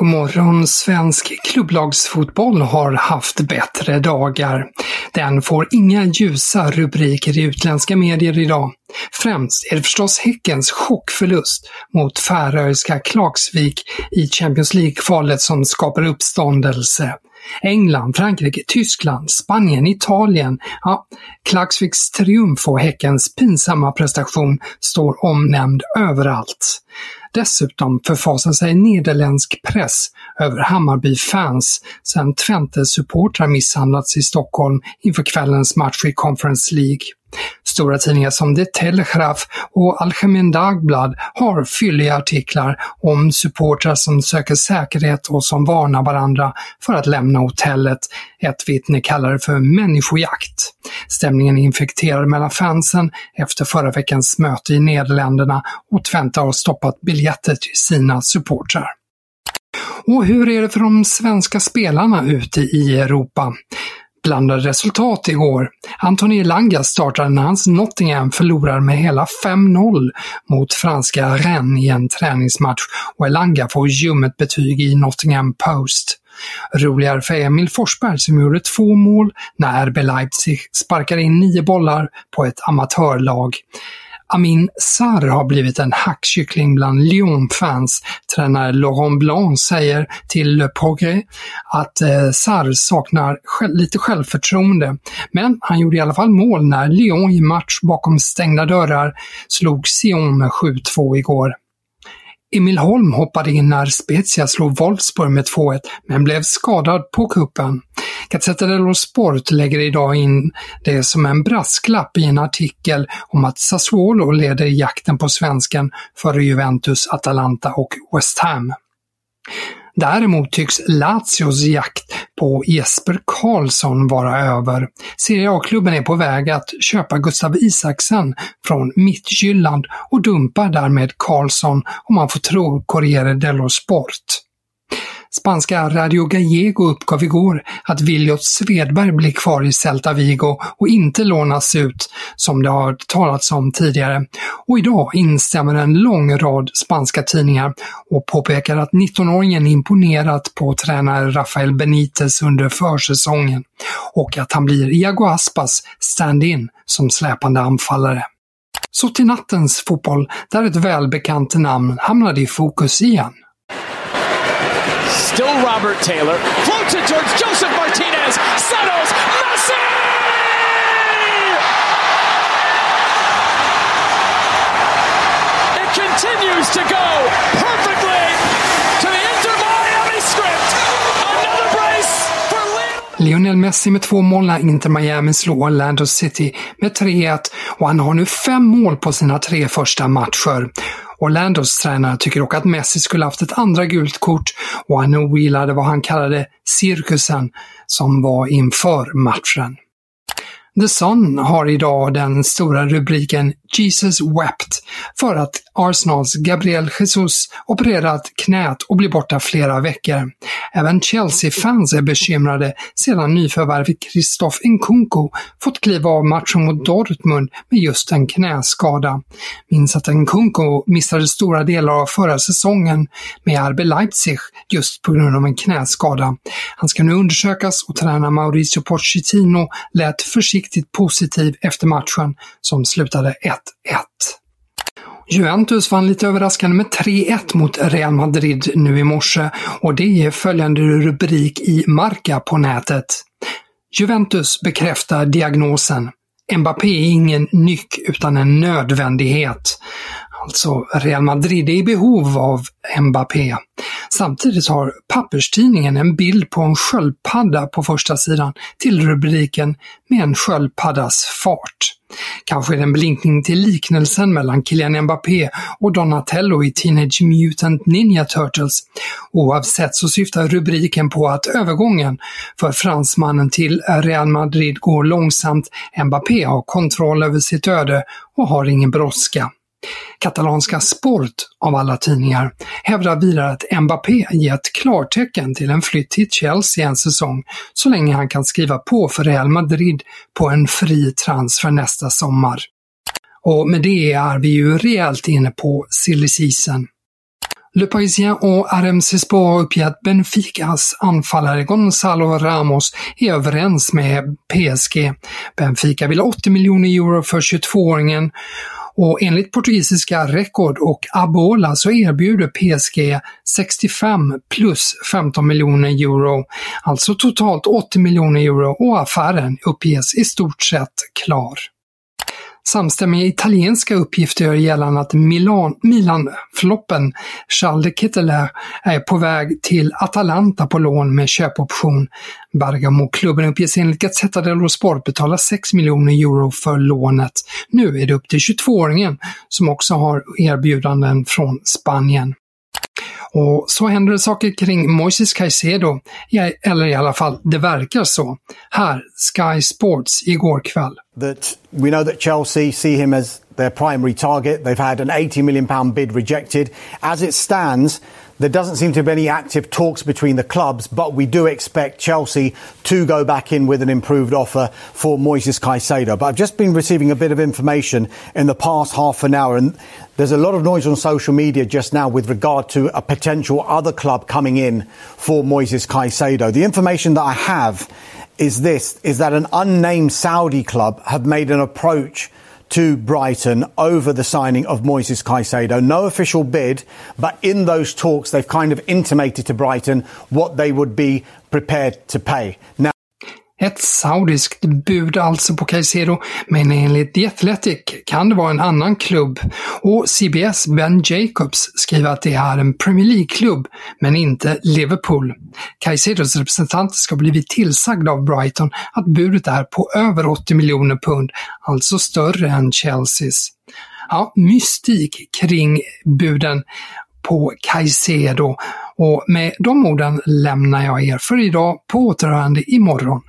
God morgon, svensk klubblagsfotboll har haft bättre dagar. Den får inga ljusa rubriker i utländska medier idag. Främst är det förstås Häckens chockförlust mot färöiska Klagsvik i Champions League-kvalet som skapar uppståndelse. England, Frankrike, Tyskland, Spanien, Italien. Ja, Klagsviks triumf och Häckens pinsamma prestation står omnämnd överallt. Dessutom förfasar sig nederländsk press över Hammarby-fans sedan Twente-supportrar misshandlats i Stockholm inför kvällens match i Conference League. Stora tidningar som The Telegraph och Algemen Dagblad har fylliga artiklar om supportrar som söker säkerhet och som varnar varandra för att lämna hotellet. Ett vittne kallar det för människojakt. Stämningen är infekterad mellan fansen efter förra veckans möte i Nederländerna och Twente har stoppat biljetter till sina supportrar. Och hur är det för de svenska spelarna ute i Europa? blandade resultat igår. Anthony Elanga startade när hans Nottingham förlorar med hela 5-0 mot franska Rennes i en träningsmatch och Elanga får ljummet betyg i Nottingham Post. Roligare för Emil Forsberg som gjorde två mål när RB Leipzig sparkade in nio bollar på ett amatörlag. Amin Sarr har blivit en hackkyckling bland Lyon-fans. Tränare Laurent Blanc säger till Le Progrès att eh, Sarr saknar själv, lite självförtroende. Men han gjorde i alla fall mål när Lyon i match bakom stängda dörrar slog Sion med 7-2 igår. Emil Holm hoppade in när Spezia slog Wolfsburg med 2-1, men blev skadad på kuppen. Gazzetta dello Sport lägger idag in det som en brasklapp i en artikel om att Sassuolo leder jakten på svensken före Juventus, Atalanta och West Ham. Däremot tycks Lazios jakt på Jesper Karlsson vara över. Serie A-klubben är på väg att köpa Gustav Isaksen från Midtjylland och dumpar därmed Karlsson om man får tro Corriere dello Sport. Spanska Radio Gallego uppgav igår att Viljot Svedberg blir kvar i Celta Vigo och inte lånas ut, som det har talats om tidigare. Och idag instämmer en lång rad spanska tidningar och påpekar att 19-åringen imponerat på tränare Rafael Benitez under försäsongen och att han blir Iago Aspas stand-in som släpande anfallare. Så till nattens fotboll, där ett välbekant namn hamnade i fokus igen. Still Robert Taylor. Floats it towards Joseph Martinez. Settles. Messi! It continues to go perfectly to the Inter Miami script. Another brace for Lionel. Lionel Messi med två mål när Inter Miami slår Orlando City med 3-1 och han har nu fem mål på sina tre första matcher. Orlandos tränare tycker dock att Messi skulle haft ett andra gult kort och han ogillade vad han kallade cirkusen som var inför matchen. The Sun har idag den stora rubriken Jesus wept för att Arsenals Gabriel Jesus opererat knät och blir borta flera veckor. Även Chelsea-fans är bekymrade sedan nyförvärvet Christoph Nkunku fått kliva av matchen mot Dortmund med just en knäskada. Minns att Nkunku missade stora delar av förra säsongen med RB Leipzig just på grund av en knäskada. Han ska nu undersökas och tränare Mauricio Pochettino lät försiktigt positiv efter matchen som slutade 1-1. Juventus vann lite överraskande med 3-1 mot Real Madrid nu i morse och det ger följande rubrik i Marca på nätet. Juventus bekräftar diagnosen. Mbappé är ingen nyck utan en nödvändighet. Alltså, Real Madrid är i behov av Mbappé. Samtidigt har papperstidningen en bild på en sköldpadda på första sidan till rubriken “Med en sköldpaddas fart”. Kanske är det en blinkning till liknelsen mellan Kylian Mbappé och Donatello i Teenage Mutant Ninja Turtles. Oavsett så syftar rubriken på att övergången för fransmannen till Real Madrid går långsamt. Mbappé har kontroll över sitt öde och har ingen brådska. Katalanska Sport, av alla tidningar, hävdar vidare att Mbappé gett klartecken till en flytt till Chelsea en säsong så länge han kan skriva på för Real Madrid på en fri transfer nästa sommar. Och med det är vi ju rejält inne på silly season. Le Parisien och RMC Sport uppger att Benficas anfallare Gonzalo Ramos är överens med PSG. Benfica vill 80 miljoner euro för 22-åringen och enligt portugisiska Record och Abola så erbjuder PSG 65 plus 15 miljoner euro, alltså totalt 80 miljoner euro och affären uppges i stort sett klar. Samstämmiga italienska uppgifter gör gällande att Milan, Milan-floppen Charles de Ketelaere är på väg till Atalanta på lån med köpoption. Bergamo-klubben uppges enligt Gazzetta dello Sport betala 6 miljoner euro för lånet. Nu är det upp till 22-åringen som också har erbjudanden från Spanien. Och så händer det saker kring Moises Caicedo, eller i alla fall det verkar så. Här, Sky Sports igår kväll. That we know that Chelsea see him as their primary target. They've had an 80 million pound bid rejected. As it stands, there doesn't seem to be any active talks between the clubs, but we do expect Chelsea to go back in with an improved offer for Moises Caicedo. But I've just been receiving a bit of information in the past half an hour, and there's a lot of noise on social media just now with regard to a potential other club coming in for Moises Caicedo. The information that I have is this, is that an unnamed Saudi club have made an approach to Brighton over the signing of Moises Caicedo. No official bid, but in those talks, they've kind of intimated to Brighton what they would be prepared to pay. Now, Ett saudiskt bud alltså på Caicedo, men enligt The Athletic kan det vara en annan klubb. Och CBS Ben Jacobs skriver att det är en Premier League-klubb, men inte Liverpool. Caicedos representanter ska blivit tillsagda av Brighton att budet är på över 80 miljoner pund, alltså större än Chelseas. Ja, mystik kring buden på Caicedo. Och med de orden lämnar jag er för idag på återhörande imorgon.